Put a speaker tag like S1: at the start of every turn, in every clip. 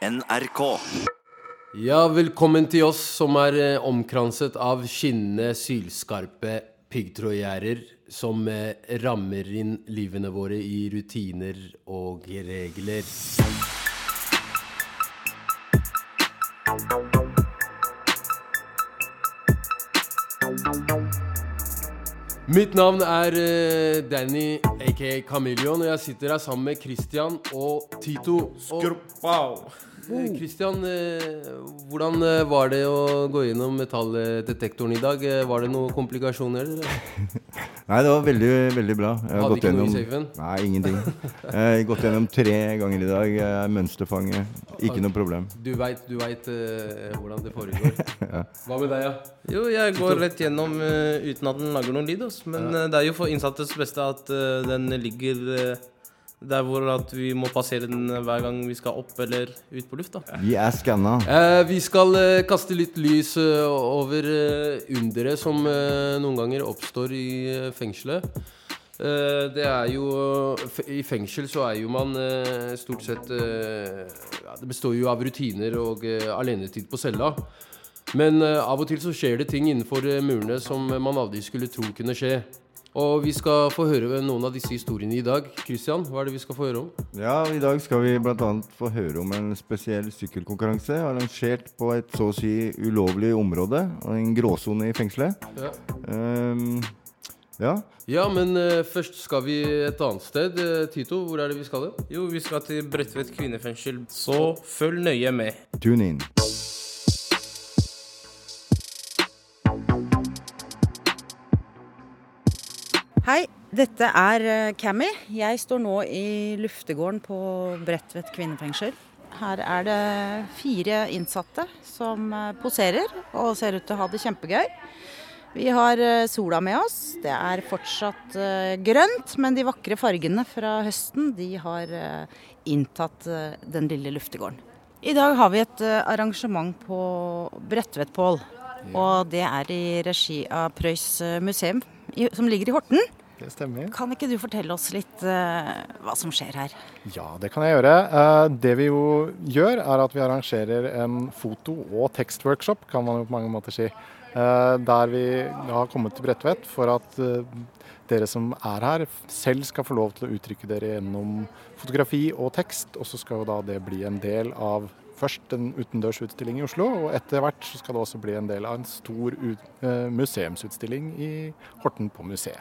S1: NRK.
S2: Ja, velkommen til oss som er eh, omkranset av skinnende, sylskarpe piggtrådgjerder som eh, rammer inn livene våre i rutiner og regler. Mitt navn er eh, Danny, aka Chameleon, og jeg sitter her sammen med Christian og Tito. Og, Christian, eh, hvordan eh, var det å gå gjennom metalldetektoren i dag? Eh, Var det noen komplikasjoner?
S3: Nei, det var veldig, veldig bra. Jeg har
S2: Hadde
S3: gått
S2: ikke noe i
S3: gjennom-
S2: safen?
S3: Nei, ingenting. Jeg har gått gjennom tre ganger i dag. Jeg er mønsterfange. Ikke noe problem.
S2: Du veit du vet, eh, hvordan det foregår. Hva med deg, ja?
S4: Jo, jeg går rett gjennom uh, uten at den lager noen lyd. Men uh, det er jo for innsattes beste at eh, den ligger eh, der hvor at vi må passere den hver gang vi skal opp eller ut på luft. da.
S3: Vi er skanna.
S2: Eh, vi skal eh, kaste litt lys eh, over eh, underet som eh, noen ganger oppstår i eh, fengselet. Eh, det er jo f- I fengsel så er jo man stort sett ja, Det består jo av rutiner og alenetid på cella. Men av og til så skjer det ting innenfor murene som man aldri skulle tro kunne skje. Og vi skal få høre noen av disse historiene i dag. Christian, hva er det vi skal få høre om?
S3: Ja, I dag skal vi bl.a. få høre om en spesiell sykkelkonkurranse arrangert på et så å si ulovlig område, og en gråsone i fengselet.
S2: Ja.
S3: Um, ja.
S2: Ja, men uh, først skal vi et annet sted. Eh, Tito, hvor er det vi skal? hen?
S4: Jo, vi skal til Bredtvet kvinnefengsel, så følg nøye med.
S3: Tune in.
S5: Hei, dette er eh, Cammy. Jeg står nå i luftegården på Bredtvet kvinnefengsel. Her er det fire innsatte som eh, poserer og ser ut til å ha det kjempegøy. Vi har eh, sola med oss. Det er fortsatt grønt, men de vakre fargene fra høsten de har inntatt den lille luftegården. I dag har vi et arrangement på Bredtvetpål. Og det er i regi av Prøys museum, som ligger i Horten.
S6: Det stemmer.
S5: Kan ikke du fortelle oss litt uh, hva som skjer her?
S6: Ja, det kan jeg gjøre. Uh, Det vi jo gjør, er at vi arrangerer en foto- og tekstworkshop, kan man jo på mange måter si. Uh, Der vi har kommet til Bredtvet for at dere som er her, selv skal få lov til å uttrykke dere gjennom fotografi og tekst. Og så skal jo da det bli en del av først en utendørsutstilling i Oslo, og etter hvert så skal det også bli en del av en stor ut- museumsutstilling i Horten på museet.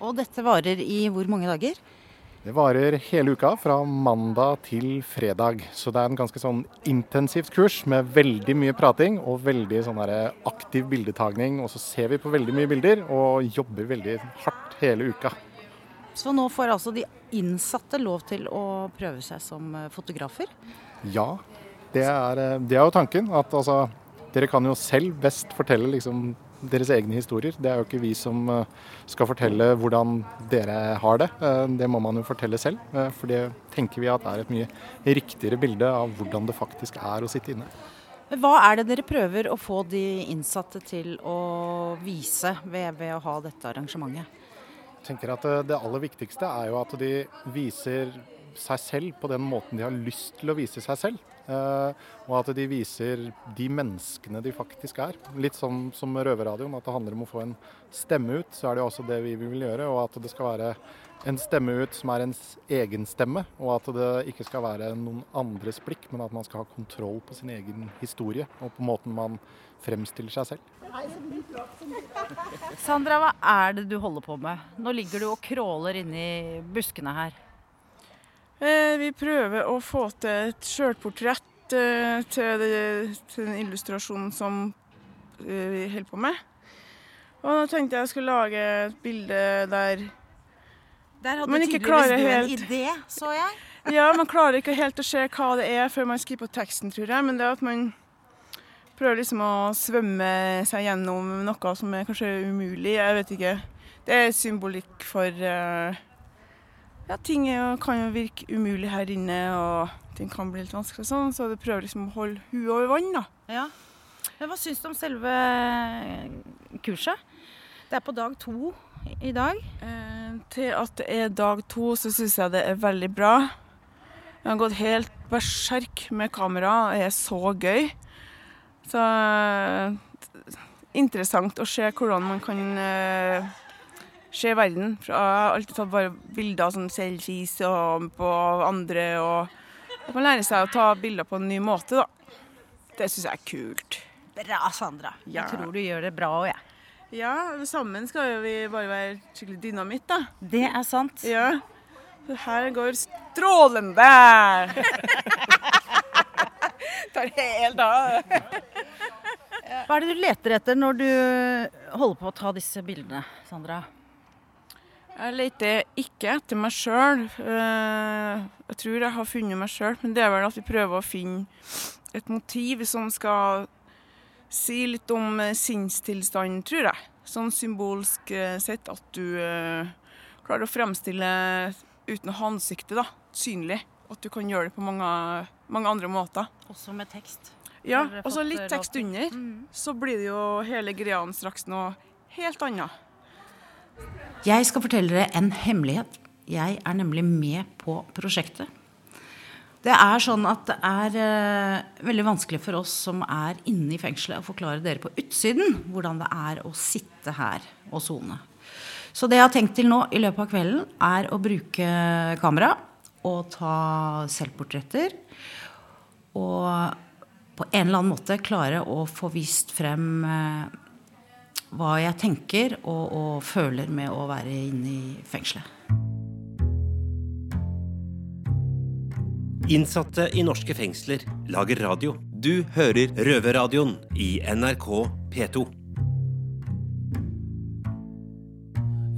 S5: Og dette varer i hvor mange dager?
S6: Det varer hele uka, fra mandag til fredag. Så det er en ganske sånn intensivt kurs med veldig mye prating og veldig sånn aktiv bildetagning. Og så ser vi på veldig mye bilder og jobber veldig hardt hele uka.
S5: Så nå får altså de innsatte lov til å prøve seg som eh, fotografer.
S6: Ja, det er, eh, det er jo tanken. At altså, dere kan jo selv best fortelle liksom deres egne historier. Det er jo ikke vi som eh, skal fortelle hvordan dere har det. Eh, Det må man jo fortelle selv. eh, For det tenker vi at er et mye riktigere bilde av hvordan det faktisk er å sitte inne.
S5: Hva er det dere prøver å få de innsatte til å vise ved, ved å ha dette arrangementet?
S6: Jeg tenker at Det aller viktigste er jo at de viser seg selv på den måten de har lyst til å vise seg selv. Eh, og at de viser de menneskene de faktisk er. Litt sånn som Røverradioen, at det handler om å få en stemme ut. Så er det også det vi vil gjøre. Og at det skal være en stemme ut som er ens egen stemme. Og at det ikke skal være noen andres blikk, men at man skal ha kontroll på sin egen historie. Og på måten man fremstiller seg selv.
S5: Sandra, hva er det du holder på med? Nå ligger du og crawler inni buskene her.
S7: Eh, vi prøver å få til et sjølportrett eh, til, den illustrasjonen som eh, vi holder på med. Og nå tenkte jeg jeg skulle lage et bilde der
S5: Der hadde
S7: man ikke klarer
S5: du en idé, så jeg.
S7: Ja, man klarer ikke helt å se hva det er før man skriver på teksten, tror jeg. Men det er at man prøver liksom å svømme seg gjennom noe som er kanskje umulig. Jeg vet ikke. Det er symbolikk for eh, Ja, ting jo- kan jo virke umulig her inne, og ting kan bli litt vanskelig og sånn, så du prøver liksom å holde huet over vann, da.
S5: Ja. Men hva syns du om selve kurset? Det er på dag to i dag.
S7: Eh, til at det er dag to, så syns jeg det er veldig bra. Jeg har gått helt berserk med kamera og det er så gøy. Så eh, interessant å se hvordan man kan eh, se verden. Jeg har alltid tatt bare bilder av sånn selfies og på andre. Og man lærer seg å ta bilder på en ny måte, da. Det syns jeg er kult.
S5: Bra, Sandra.
S7: Ja.
S5: Jeg tror du gjør det bra òg, jeg.
S7: Ja, sammen skal jo vi bare være skikkelig dynamitt, da.
S5: Det er sant.
S7: Ja. Det her går strålende! Tar helt av.
S5: Hva er det du leter etter når du holder på å ta disse bildene, Sandra?
S7: Jeg leter ikke etter meg sjøl. Jeg tror jeg har funnet meg sjøl, men det er vel at vi prøver å finne et motiv som skal si litt om eh, sinnstilstanden, tror jeg. Sånn symbolsk eh, sett at du eh, klarer å fremstille uten å ha ansiktet da, synlig. At du kan gjøre det på mange, mange andre måter.
S5: Også med tekst.
S7: Ja, og så litt
S5: eh,
S7: tekst under.
S5: Mm.
S7: Så blir det jo hele greia straks noe helt annet.
S5: Jeg skal fortelle dere en hemmelighet. Jeg er nemlig med på prosjektet. Det er sånn at det er eh, veldig vanskelig for oss som er inne i fengselet, å forklare dere på utsiden hvordan det er å sitte her og sone. Så det jeg har tenkt til nå i løpet av kvelden, er å bruke kamera og ta selvportretter. Og på en eller annen måte klare å få vist frem eh, hva jeg tenker og, og føler med å være inne i fengselet.
S1: Innsatte i norske fengsler lager radio. Du hører Røverradioen i NRK P2.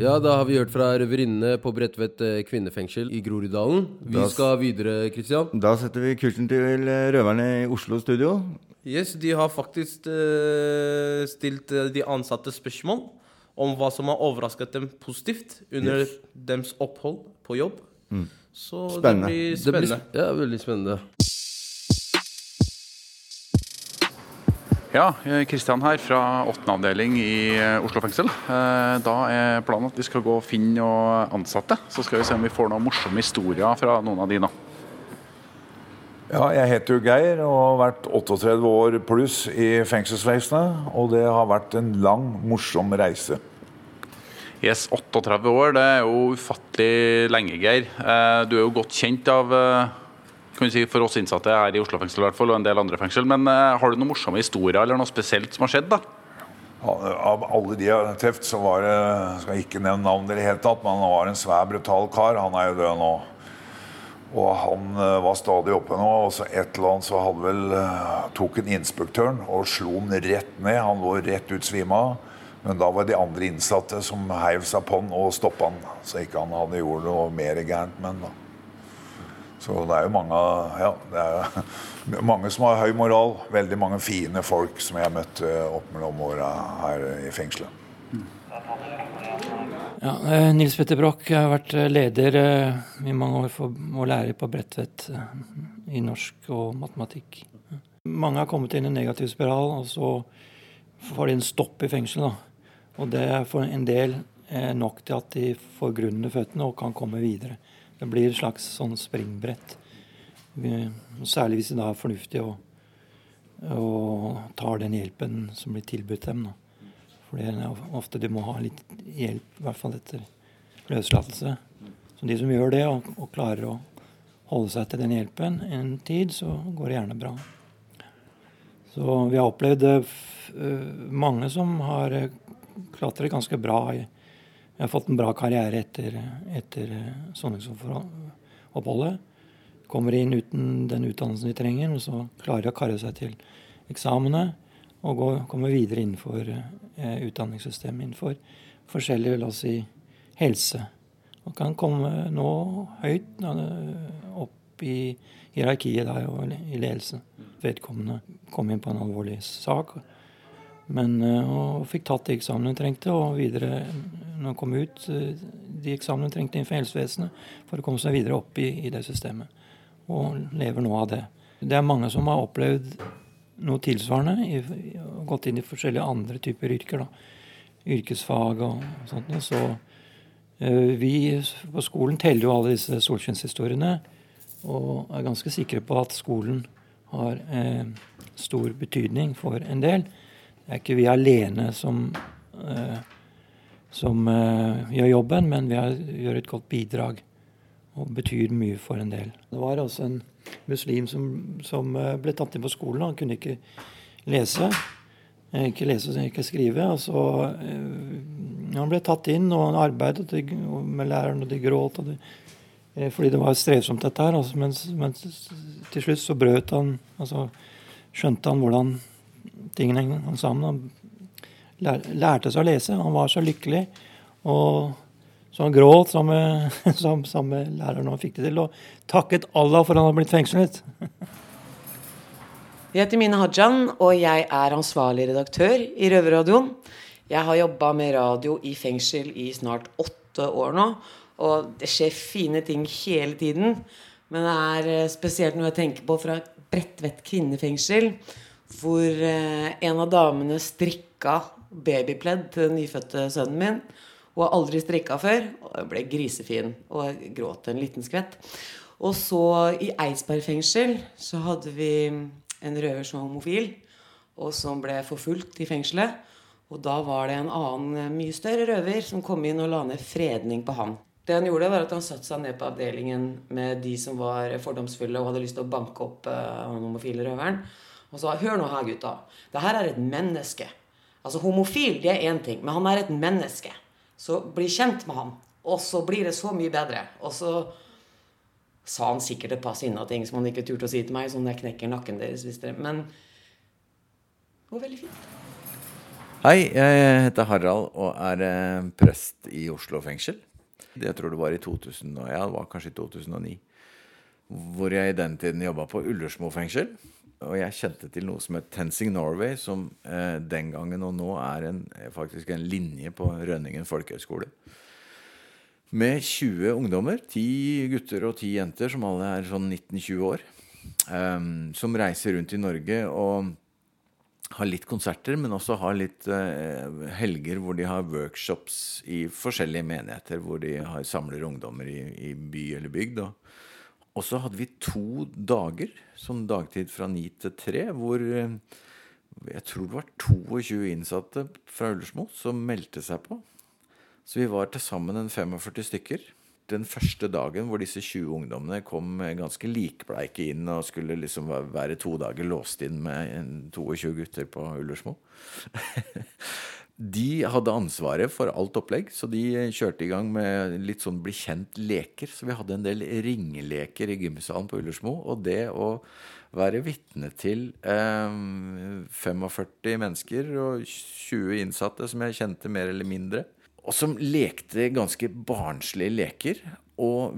S2: Ja, da har vi hørt fra røverinnene på Bredtvet eh, kvinnefengsel i Groruddalen. Vi
S3: Da-
S2: skal videre, Kristian.
S3: Da setter vi kursen til eh, røverne i Oslo studio.
S4: Yes, de har faktisk uh, stilt eh, de ansatte spørsmål om hva som har overrasket dem positivt under
S3: Yes.
S4: deres opphold på jobb. Så
S3: Spennende.
S4: det blir
S2: Det blir ja, veldig spennende.
S8: Ja, Kristian her fra 8. avdeling i eh, Oslo fengsel. Eh, Da er planen at vi skal gå og finne noen ansatte. Så skal vi se om vi får noen morsomme historier fra noen av de nå.
S9: Ja, jeg heter jo Geir og har vært 38 år pluss i fengselsvesenet. Og det har vært en lang, morsom reise.
S8: Yes, 38 år, det er jo ufattelig lenge, Geir. Eh, Du er jo godt kjent av eh, kan vi si, for oss innsatte her i Oslo fengsel i hvert fall, og en del andre fengsel. Men eh, har du noen morsomme historier eller noe spesielt som har skjedd? da?
S9: Av alle de jeg har truffet, så var det Skal jeg ikke nevne navn i det hele tatt, men han var en svær, brutal kar. Han er jo død nå. Og han eh, var stadig oppe nå, og så et eller annet så hadde vel eh, tok en inspektøren og slo han rett ned. Han lå rett ut svima. Men da var det de andre innsatte som heiv seg på han og stoppa han. Så ikke han hadde gjort noe mer gærent med han da. Så det er jo mange, ja, det er mange som har høy moral. Veldig mange fine folk som jeg møtte møtt eh, opp mellom åra her i fengselet.
S10: Ja, eh, Nils Petter Broch har vært eh, leder eh, i mange år for å lære på Bredtvet i norsk og matematikk. Mange har kommet inn i en negativ spiral, og så får de en stopp i fengselet. Og det er for en del nok til at de får grunn under føttene og kan komme videre. Det blir et slags sånn springbrett. Særlig hvis de da er fornuftige og, og tar den hjelpen som blir tilbudt dem. da. For det er ofte de må ha litt hjelp, i hvert fall etter løslatelse. Så de som gjør det, og, og klarer å holde seg til den hjelpen en tid, så går det gjerne bra. Så vi har opplevd eh, eh, mange som har eh, klatret ganske bra. Vi har fått en bra karriere etter, etter soningsoppholdet. Kommer inn uten den utdannelsen de trenger, og så klarer de å karre seg til eksamene og går, kommer videre innenfor utdanningssystemet innenfor forskjellige, la oss si, helse. Og kan komme nå høyt eh, opp i hierarkiet der og i ledelsen. Vedkommende kom inn på en alvorlig sak, men eh, og fikk tatt de eksamene hun trengte, og videre, når hun kom ut, eh, de eksamene hun trengte innenfor helsevesenet for å komme seg videre opp i, i det systemet. Og lever nå av det. Det er mange som har opplevd noe tilsvarende. Og gått inn i forskjellige andre typer yrker. da, Yrkesfag og sånt. Så eh, Vi på skolen teller jo alle disse solskinnshistoriene. og er ganske sikre på at skolen har eh, stor betydning for en del. Det er ikke vi alene som, eh, som eh, gjør jobben, men vi har, gjør et godt bidrag og betyr mye for en del. Det var altså en muslim som, som eh, ble tatt inn på skolen. Han kunne ikke lese. Eh, ikke lese og ikke skrive. Altså, han ble tatt inn, og han arbeidet med læreren, og de gråt. Og de, fordi det var strevsomt, dette her. Altså, men, men, til slutt så brøt han altså Skjønte han hvordan tingene hang sammen. Han lærte seg å lese. Han var så lykkelig. Og så han gråt sammen med læreren og fikk det til. Og takket Allah for at han hadde blitt fengslet.
S11: Jeg heter Mine Hajan, og jeg er ansvarlig redaktør i Røverradioen. Jeg har jobba med radio i fengsel i snart åtte år nå. Og det skjer fine ting hele tiden. Men det er eh, spesielt noe jeg tenker på fra Bredtvet kvinnefengsel, hvor eh, en av damene strikka babypledd til den nyfødte sønnen min. Hun har aldri strikka før. Og jeg ble grisefin og gråt en liten skvett. Og så i Eidsberg fengsel så hadde vi en røver som var homofil, og som ble forfulgt i fengselet. Og da var det en annen, mye større røver som kom inn og la ned fredning på han. Det han gjorde, var at han satte seg ned på avdelingen med de som var fordomsfulle og hadde lyst til å banke opp uh, den homofile røveren. Og sa Hør nå her, gutta. Det her er et menneske. Altså Homofil det er én ting, men han er et menneske. Så bli kjent med han. Og så blir det så mye bedre. Og så sa han sikkert et par sinna ting som han ikke turte å si til meg, sånn jeg knekker nakken deres hvis dere Men det var veldig fint.
S12: Hei, jeg heter Harald og er eh, prest i Oslo fengsel. Jeg tror det var i 2000, ja, det var kanskje i 2009. Hvor jeg i den tiden jobba på Ullersmo fengsel. Og jeg kjente til noe som het Tensing Norway, som eh, den gangen og nå er en, faktisk en linje på Rønningen folkehøgskole. Med 20 ungdommer, 10 gutter og 10 jenter, som alle er sånn 19-20 år. Eh, som reiser rundt i Norge og har litt konserter, men også har litt eh, helger hvor de har workshops i forskjellige menigheter. Hvor de har, samler ungdommer i, i by eller bygd. Og, og så hadde vi to dager, sånn dagtid fra ni til tre, hvor eh, jeg tror det var 22 innsatte fra Ullersmo som meldte seg på. Så vi var til sammen en 45 stykker. Den første dagen hvor disse 20 ungdommene kom ganske likbleike inn og skulle liksom være to dager låst inn med 22 gutter på Ullersmo. De hadde ansvaret for alt opplegg, så de kjørte i gang med litt sånn bli kjent-leker. Så vi hadde en del ringeleker i gymsalen på Ullersmo. Og det å være vitne til eh, 45 mennesker og 20 innsatte som jeg kjente mer eller mindre, og som lekte ganske barnslige leker. Og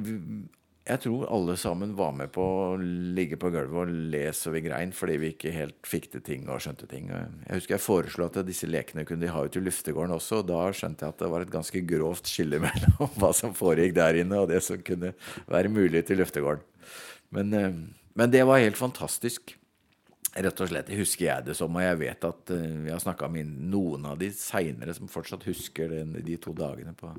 S12: jeg tror alle sammen var med på å ligge på gulvet og le så vi grein fordi vi ikke helt fikk til ting og skjønte ting. Jeg husker jeg foreslo at disse lekene kunne de ha ut i luftegården også, og da skjønte jeg at det var et ganske grovt skille mellom hva som foregikk der inne, og det som kunne være mulig til luftegården. Men, eh, men det var helt fantastisk. Rett og slett. Husker jeg det som, og jeg vet at uh, vi har snakka med noen av de seinere som fortsatt husker den, de to dagene på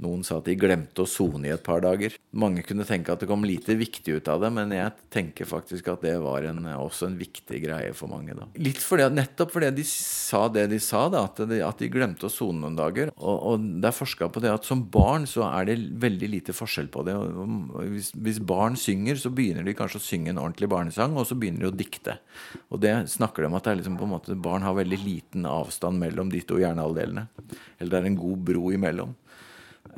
S12: noen sa at de glemte å sone i et par dager. Mange kunne tenke at det kom lite viktig ut av det, men jeg tenker faktisk at det var en, også en viktig greie for mange. da. Litt fordi, nettopp fordi de sa det de sa, da, at, de, at de glemte å sone noen dager. Og, og det er forska på det at som barn så er det veldig lite forskjell på det. Hvis, hvis, barn synger, så begynner de kanskje å synge en ordentlig barnesang, og så begynner de å dikte. Og det snakker de om at det er liksom på en måte, barn har veldig liten avstand mellom de to hjernehalvdelene. Eller det er en god bro imellom.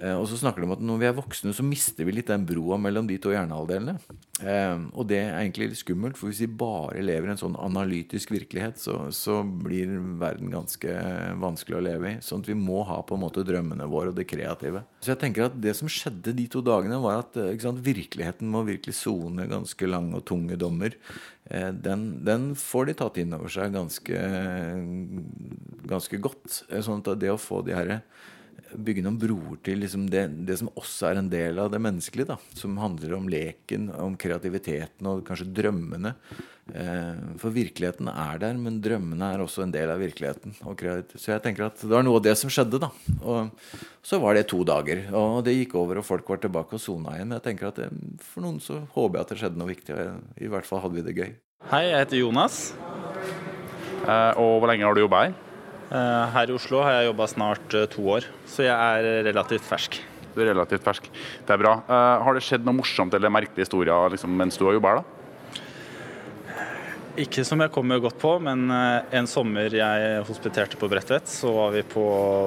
S12: Eh, og så snakker de om at når vi er voksne, så mister vi litt den broa mellom de to hjernehalvdelene. Eh, og det er egentlig litt skummelt, for hvis vi bare lever i en sånn analytisk virkelighet, så, så, blir verden ganske vanskelig å leve i. Sånn at vi må ha på en måte drømmene våre og det kreative. Så jeg tenker at det som skjedde de to dagene, var at eh, sant, virkeligheten må virkelig sone ganske lange og tunge dommer. Den, den, får de tatt inn over seg ganske, ganske godt. Sånn at det å få de herre bygge noen broer til liksom det, det, som også er en del av det menneskelige. da, Som handler om leken, om kreativiteten og kanskje drømmene. Eh, for virkeligheten er der, men drømmene er også en del av virkeligheten. så jeg tenker at det var noe av det som skjedde. da, og Så var det to dager, og det gikk over, og folk var tilbake og sona igjen. Jeg tenker at det, For noen så håper jeg at det skjedde noe viktig. I hvert fall hadde vi det gøy.
S13: Hei, jeg heter Jonas. Og hvor lenge har du jobba her? Eh, her i Oslo har jeg jobba snart eh, to år, så jeg er relativt fersk.
S8: Du er relativt fersk. Det er bra. Uh, har det skjedd noe morsomt eller merkelige historier liksom, mens du har jobba her? da?
S13: Ikke som jeg kommer godt på, men en sommer jeg hospiterte på Bredtvet, så var vi på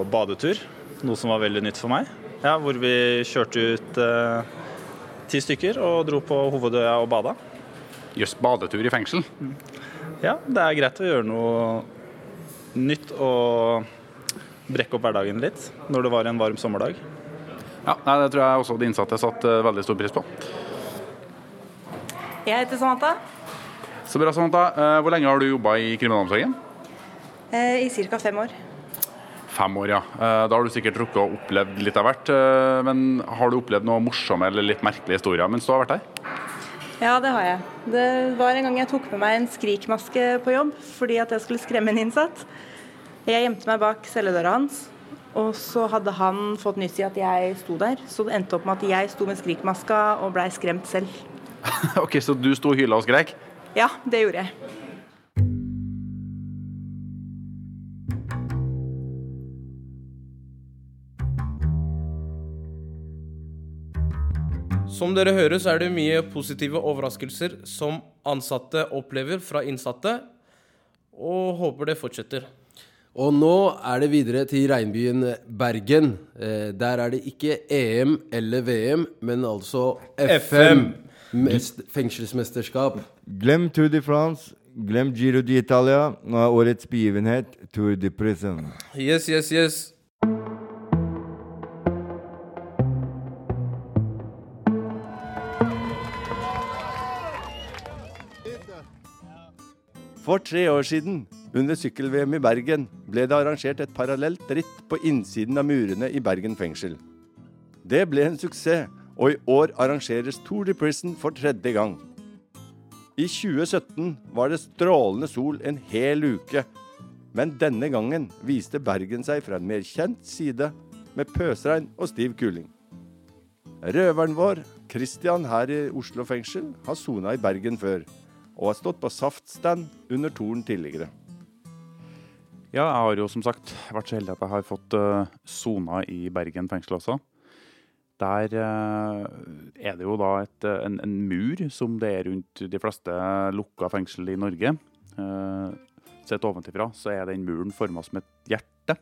S13: badetur. Noe som var veldig nytt for meg. Ja, hvor vi kjørte ut eh, ti stykker og dro på Hovedøya og bada.
S8: Jøss, badetur i fengsel?
S13: Ja, det er greit å gjøre noe nytt å brekke opp hverdagen litt når det var en varm sommerdag.
S8: Ja, nei, Det tror jeg også de innsatte satte veldig stor pris på.
S14: Jeg heter Samantha.
S8: Så bra, Samantha. Eh, hvor lenge har du jobba i kriminalomsorgen?
S14: Eh, I ca. fem år.
S8: Fem år, ja. Eh, da har du sikkert rukket å oppleve litt av hvert. Men har du opplevd noe morsomme eller litt merkelige historier mens du har vært her?
S14: Ja, det har jeg. Det var en gang jeg tok med meg en skrikmaske på jobb fordi at jeg skulle skremme en innsatt. Jeg gjemte meg bak celledøra hans, og så hadde han fått nyss i at jeg sto der. Så det endte opp med at jeg sto med skrikmaska og blei skremt selv.
S8: ok, Så du sto og hyla og skreik?
S14: Ja, det gjorde jeg.
S4: Som dere hører, så er det mye positive overraskelser som ansatte opplever fra innsatte, og håper det fortsetter.
S2: Og nå er det videre til regnbyen Bergen. Eh, der er det ikke EM eller VM, men altså FM. Mest, fengselsmesterskap.
S3: Glem Tour de France, glem Giro d'Italia. Nå er årets begivenhet Tour de Prison.
S4: Yes, yes, yes.
S15: For tre år siden, under sykkel-VM i Bergen, ble det arrangert et parallelt ritt på innsiden av murene i Bergen fengsel. Det ble en suksess, og i år arrangeres Tour de Prison for tredje gang. I 2017 var det strålende sol en hel uke, men denne gangen viste Bergen seg fra en mer kjent side, med pøsregn og stiv kuling. Røveren vår, Christian her i Oslo fengsel, har sona i Bergen før og har stått på saftstand under Toren tidligere.
S8: Ja, jeg har jo som sagt vært så heldig at jeg har fått uh, i Bergen fengsel også. Der uh, er det jo da et, en, en, mur som det er rundt de fleste lukka fengsel i Norge. Uh, sett ovenfra så er den muren forma som et hjerte.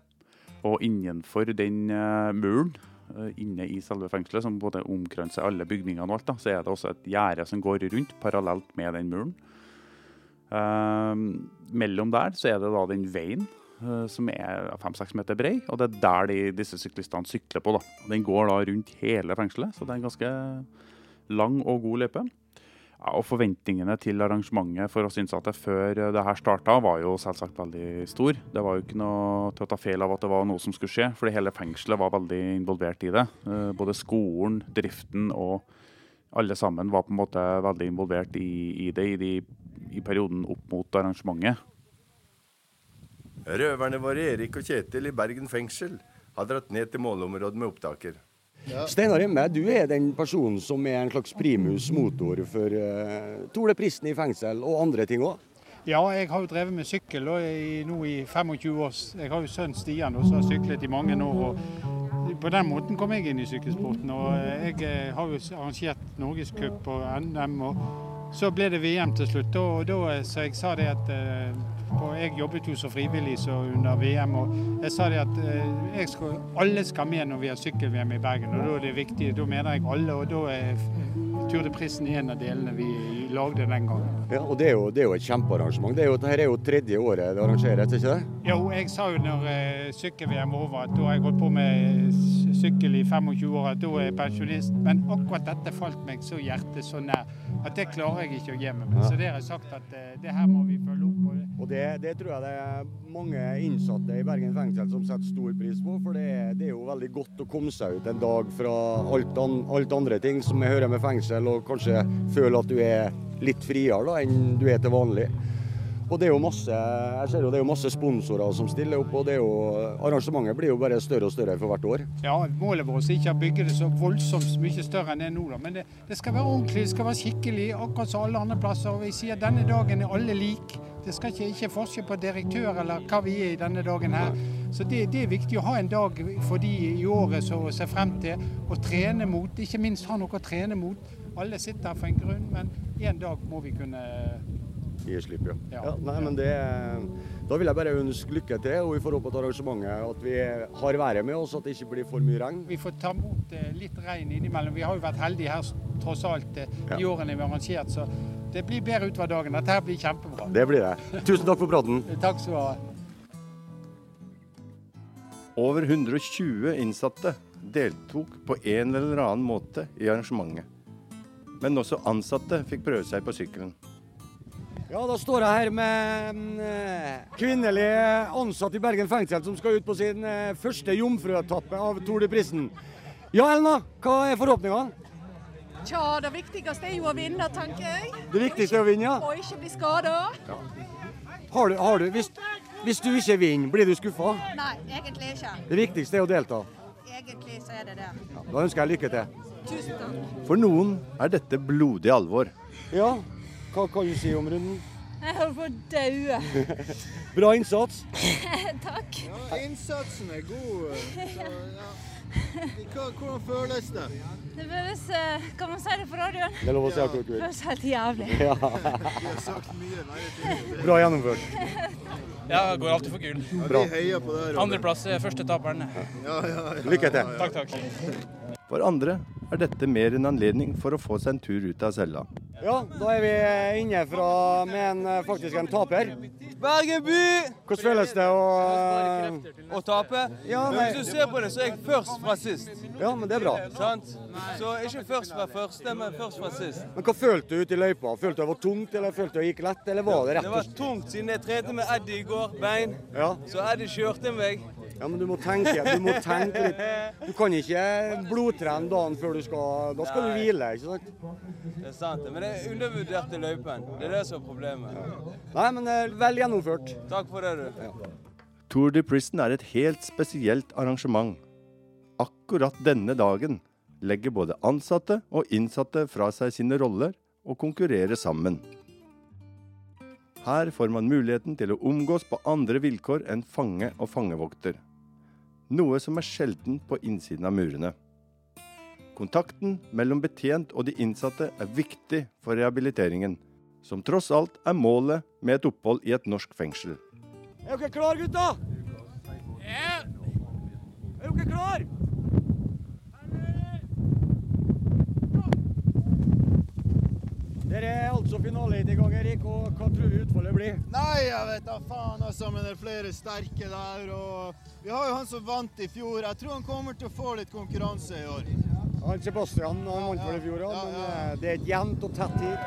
S8: Og innenfor den muren inne i selve fengselet, som både omkranser alle bygningene og alt, da, så er det også et gjerde som går rundt parallelt med den muren. Uh, mellom der så er det da den veien uh, som er fem-seks meter brei, og det er der de, disse syklistene sykler på. da. Den går da rundt hele fengselet, så det er en ganske lang og god løype. Ja, og Forventningene til arrangementet for oss innsatte før det her starta, var jo selvsagt veldig stor. Det var jo ikke noe til å ta feil av at det var noe som skulle skje, fordi hele fengselet var veldig involvert i det. Uh, både skolen, driften og alle sammen var på en måte veldig involvert i, i det i, de, i, perioden opp mot arrangementet.
S15: Røverne våre Erik og Kjetil i Bergen fengsel har dratt ned til målområdet med opptaker.
S16: Ja. Steinar Hemme, du er den personen som er en slags primus motor for uh, Tore Pristen i fengsel og andre ting òg?
S17: Ja, jeg har jo drevet med sykkel i, nå i 25 år. Jeg har jo sønnen Stian som har syklet i mange år. og På den måten kom jeg inn i sykkelsporten. og Jeg eh, har jo arrangert norgescup og NM. og Så ble det VM til slutt. og da, Så jeg sa det at og jeg jobbet jo så frivillig så under VM. og Jeg sa det at eh, skal, alle skal med når vi har sykkel-VM i Bergen. og Da er det viktig, da mener jeg alle. og da er Tour de Prisen en av delene vi lagde den gangen.
S16: Ja, og Det er jo, det er jo et kjempearrangement. Det er jo, dette er jo tredje året det arrangeres, ikke det?
S17: Jo, jeg sa jo når uh, sykkel-VM var over at da har jeg gått på med sykkel i 25 år, at da er jeg pensjonist. Men akkurat dette falt meg så hjertet så nær. At det klarer jeg ikke å gi meg med. Så det har jeg sagt at eh, det her må vi følge opp. Og
S16: Og det, det tror jeg det er mange innsatte i Bergen fengsel som setter stor pris på. For det, det er jo veldig godt å komme seg ut en dag fra alt, an, alt andre ting som jeg hører med fengsel, og kanskje føle at du er litt friere da, enn du er til vanlig. Og det er jo masse jeg ser jo det er masse sponsorer som stiller opp, og det er jo, arrangementet blir jo bare større og større for hvert år.
S17: Ja, Målet vårt er ikke å bygge det så voldsomt mye større enn det er nå, da. men det, det skal være ordentlig, det skal være skikkelig, akkurat som alle andre plasser. Og vi sier denne dagen er alle lik. Det skal ikke, ikke forskjell på direktør eller hva vi er i denne dagen her. Så det, det er viktig å ha en dag for de i året som ser frem til å trene mot. Ikke minst ha noe å trene mot. Alle sitter her for en grunn, men en dag må vi kunne
S16: Gi slipp, ja.
S17: Ja.
S16: ja. Nei, men det, da vil jeg bare ønske lykke til, og vi får håpe at arrangementet at vi har været med oss, at det ikke blir for mye regn.
S17: Vi får ta imot eh, litt regn innimellom. Vi har jo vært heldige her tross alt eh, de
S16: Ja.
S17: årene vi har arrangert, så det blir bedre utover dagen. Dette blir kjempebra.
S16: Det blir det. Tusen takk for praten.
S17: Takk skal du ha.
S15: Over 120 innsatte deltok på en eller annen måte i arrangementet. Men også ansatte fikk prøve seg på sykkelen.
S16: Ja, da står jeg her med en eh, kvinnelig ansatt i Bergen fengsel som skal ut på sin eh, første jomfruetappe av Tour de Prisen. Ja, Elna, hva er forhåpningene?
S18: Tja, det viktigste er jo å vinne, tenker jeg.
S16: Det viktigste er å vinne, ja.
S18: Og ikke bli skada.
S16: Har du, har du, hvis, hvis du ikke vinner, blir du skuffa?
S18: Nei, egentlig ikke.
S16: Det viktigste er å delta.
S18: Egentlig så er det det.
S16: Da ønsker jeg lykke til.
S18: Tusen takk.
S15: For noen er dette blodig alvor.
S16: Ja, hva kan du si om runden?
S18: Jeg holder på å daue.
S16: Bra innsats.
S18: takk.
S19: Ja, Innsatsen er god. Så, ja. Hvordan føles det?
S18: Det føles eh, Kan man si det på radioen?
S16: Det er lov å si akkurat du vil.
S18: Det føles helt jævlig.
S16: Ja.
S19: Vi har sagt mye verre ting.
S16: Bra gjennomført.
S20: Ja, jeg går alltid for gull.
S19: Robert.
S20: Andreplass er første taperen.
S19: Ja, ja, ja.
S15: Lykke til.
S20: Takk, takk.
S15: For andre er dette mer en anledning for å få seg en tur ut av cella.
S16: Ja, da er vi inne fra, med en, eh, faktisk en taper.
S21: Bergen by!
S16: Hvordan føles det å
S21: Å tape?
S16: Ja,
S21: men hvis du ser på det, så er jeg først fra sist.
S16: Ja, men det er bra.
S21: Sant? Så ikke først fra første, men først fra sist.
S16: Men hva følte du ute i løypa? Følte du det var tungt, eller følte du det gikk lett, eller var det rett
S21: Det var tungt siden jeg trente med Eddie i går, bein.
S16: Ja.
S21: Så Eddie kjørte meg.
S16: Ja, men du må tenke, du må tenke litt. Du kan ikke blodtrene dagen før du skal Da skal du hvile, ikke sant?
S21: Det er sant, Men det. er undervurderte løypen. Det er det som er problemet.
S16: Nei, men eh, vel gjennomført.
S21: Takk for det, du.
S15: Tour de Prison er et helt spesielt arrangement. Akkurat denne dagen legger både ansatte og innsatte fra seg sine roller og konkurrerer sammen. Her får man muligheten til å omgås på andre vilkår enn fange og fangevokter. Noe som er sjelden på innsiden av murene. Kontakten mellom betjent og de innsatte er viktig for rehabiliteringen, som tross alt er målet med et opphold i et norsk fengsel.
S16: Er dere klar, gutta? Ja. Er dere klar? Er altså i gang, Erik. Og hva tror du utfallet blir?
S19: Nei, jeg vet da faen, altså, men det er flere sterke der. Og vi har jo han som vant i fjor. Jeg tror han kommer til å få litt konkurranse i år.
S16: Han Sebastian han vant vel i fjor, ja, men eh, det er et jevnt og tett hit.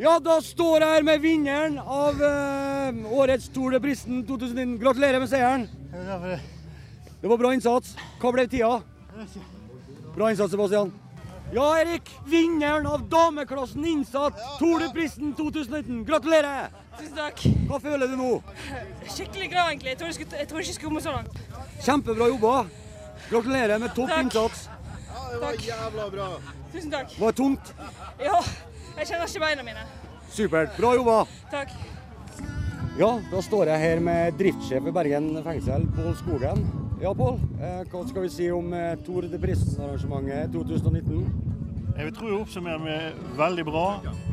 S16: Ja, da står jeg her med vinneren av eh, årets Tour de Bristen 2019. Gratulerer med seieren. Det var bra innsats. Hva ble tida? Bra innsats, Sebastian. Ja, Erik. Vinneren av dameklassen innsatt Tour-prisen 2019. Gratulerer.
S22: Tusen takk.
S16: Hva føler du nå?
S22: Skikkelig glad, egentlig. Jeg tror, jeg skulle, jeg tror ikke jeg skulle komme så langt.
S16: Kjempebra jobba. Gratulerer med topp
S22: Takk.
S16: innsats.
S19: Ja, det var jævla bra.
S22: Tusen takk.
S16: Var det tungt?
S22: Ja, jeg kjenner ikke beina mine.
S16: Supert. Bra jobba.
S22: Takk.
S16: Ja, da står jeg her med driftssjef i Bergen fengsel, Pål Skogen. Ja, Pål. Eh, hva skal vi si om Tore Tour de Prisen-arrangementet 2019?
S23: Jeg vil tro jeg oppsummerer med veldig bra,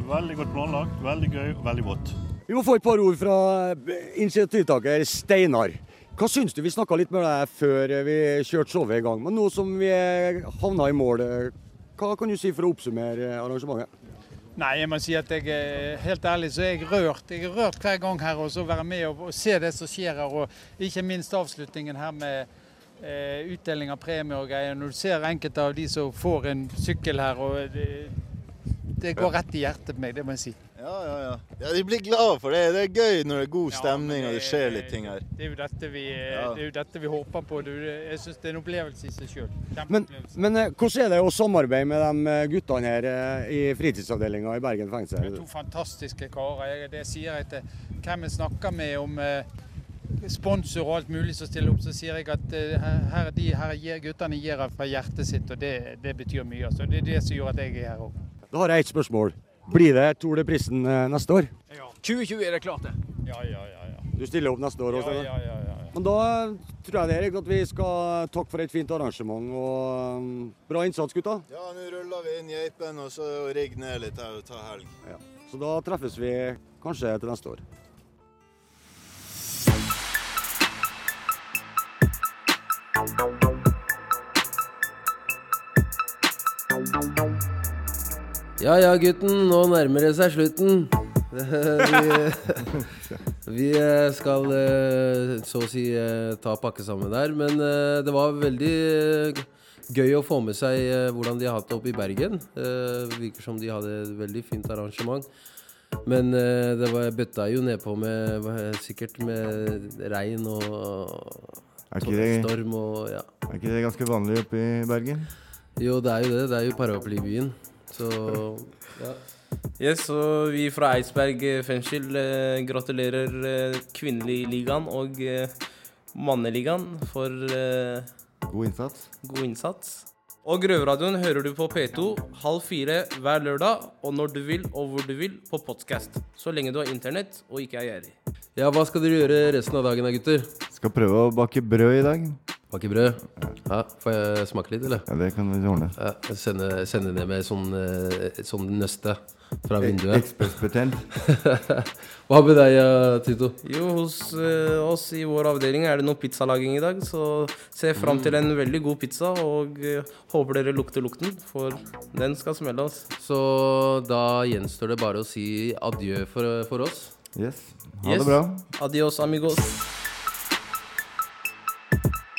S23: veldig godt planlagt, veldig gøy og veldig vått.
S16: Vi må få et par ord fra eh, initiativtaker Steinar. Hva syns du? Vi snakka litt med deg før eh, vi kjørte showet i gang. Men nå som vi eh, havna i mål, eh, hva kan du si for å oppsummere eh, arrangementet?
S17: Nei, jeg må si at jeg er helt ærlig så er jeg rørt. Jeg er rørt hver gang her og så være med og, og se det som skjer her. Og ikke minst avslutningen her med eh, utdeling av premier og greier. Når du ser enkelte av de som får en sykkel her, og det, det går rett i hjertet på meg, det må jeg si.
S19: Ja, ja, ja. ja de blir glade for det. Det er gøy når det er god stemning og det skjer litt ting her.
S17: Det er jo dette vi,
S19: Ja.
S17: det er jo dette vi håper på. Det, er jeg syns det er en opplevelse i seg sjøl.
S16: Men, men eh, hvordan er det å samarbeide med de eh, guttene her eh, i fritidsavdelinga i Bergen fengsel?
S17: To fantastiske karer. Det sier jeg til hvem jeg snakker med om eh, sponsor og alt mulig som stiller opp, så sier jeg at eh, her, de her guttene gir av fra hjertet sitt, og det, det betyr mye. Altså. Det er det som gjør at jeg er her òg.
S16: Da har jeg ett spørsmål. Blir det Tour de Prisen eh, neste år? Ja.
S21: 2020 er det klart, det.
S17: Ja, ja, ja. ja.
S16: Du stiller opp neste år også?
S17: ja, ja, ja, ja.
S16: Men da tror jeg det Erik, at vi skal takke for et fint arrangement og bra innsats, gutta.
S19: Ja, nå ruller vi inn geipen og så rigger ned litt her og tar helg.
S16: Ja. Så da treffes vi kanskje til neste år.
S2: Ja ja, gutten. Nå nærmer det seg slutten. vi, vi eh, skal eh, så å si eh, ta pakke sammen der. Men det var veldig gøy å få med seg hvordan de har hatt det oppe i Bergen. Det Virker som de hadde et veldig fint arrangement. Men det var, bøtta jo nedpå med sikkert med regn og
S3: Er ikke det-
S2: storm og ja.
S3: Er ikke det ganske vanlig oppe i Bergen?
S2: Jo, det er jo det. Det er jo paraplybyen. Så ja.
S4: Yes, og vi fra Eidsberg fengsel eh, gratulerer eh, kvinneligaen og eh, manneligaen for eh,
S3: God innsats.
S4: god innsats. Og Røverradioen hører du på P2 halv fire hver lørdag, og når du vil og hvor du vil på podkast. Så lenge du har internett og ikke er gjerrig.
S2: ja, hva skal dere gjøre resten av dagen da, gutter?
S3: Skal prøve å bake brød i dag.
S2: Bake brød? Ja, Får jeg smake litt, eller?
S3: Ja, det kan vi ordne.
S2: Ja, sende, sende ned med sånn, eh, sånn nøste fra vinduet.
S3: Ekspressbetjent.
S2: Hva med deg, eh, Tito?
S4: Jo, hos eh, oss i vår avdeling er det noe pizzalaging i dag, så se fram til en veldig god pizza, og eh, håper dere lukter lukten, for den skal smelle oss.
S2: Så da gjenstår det bare å si adjø for, for oss.
S3: Yes. Ha det bra.
S4: Adios, amigos.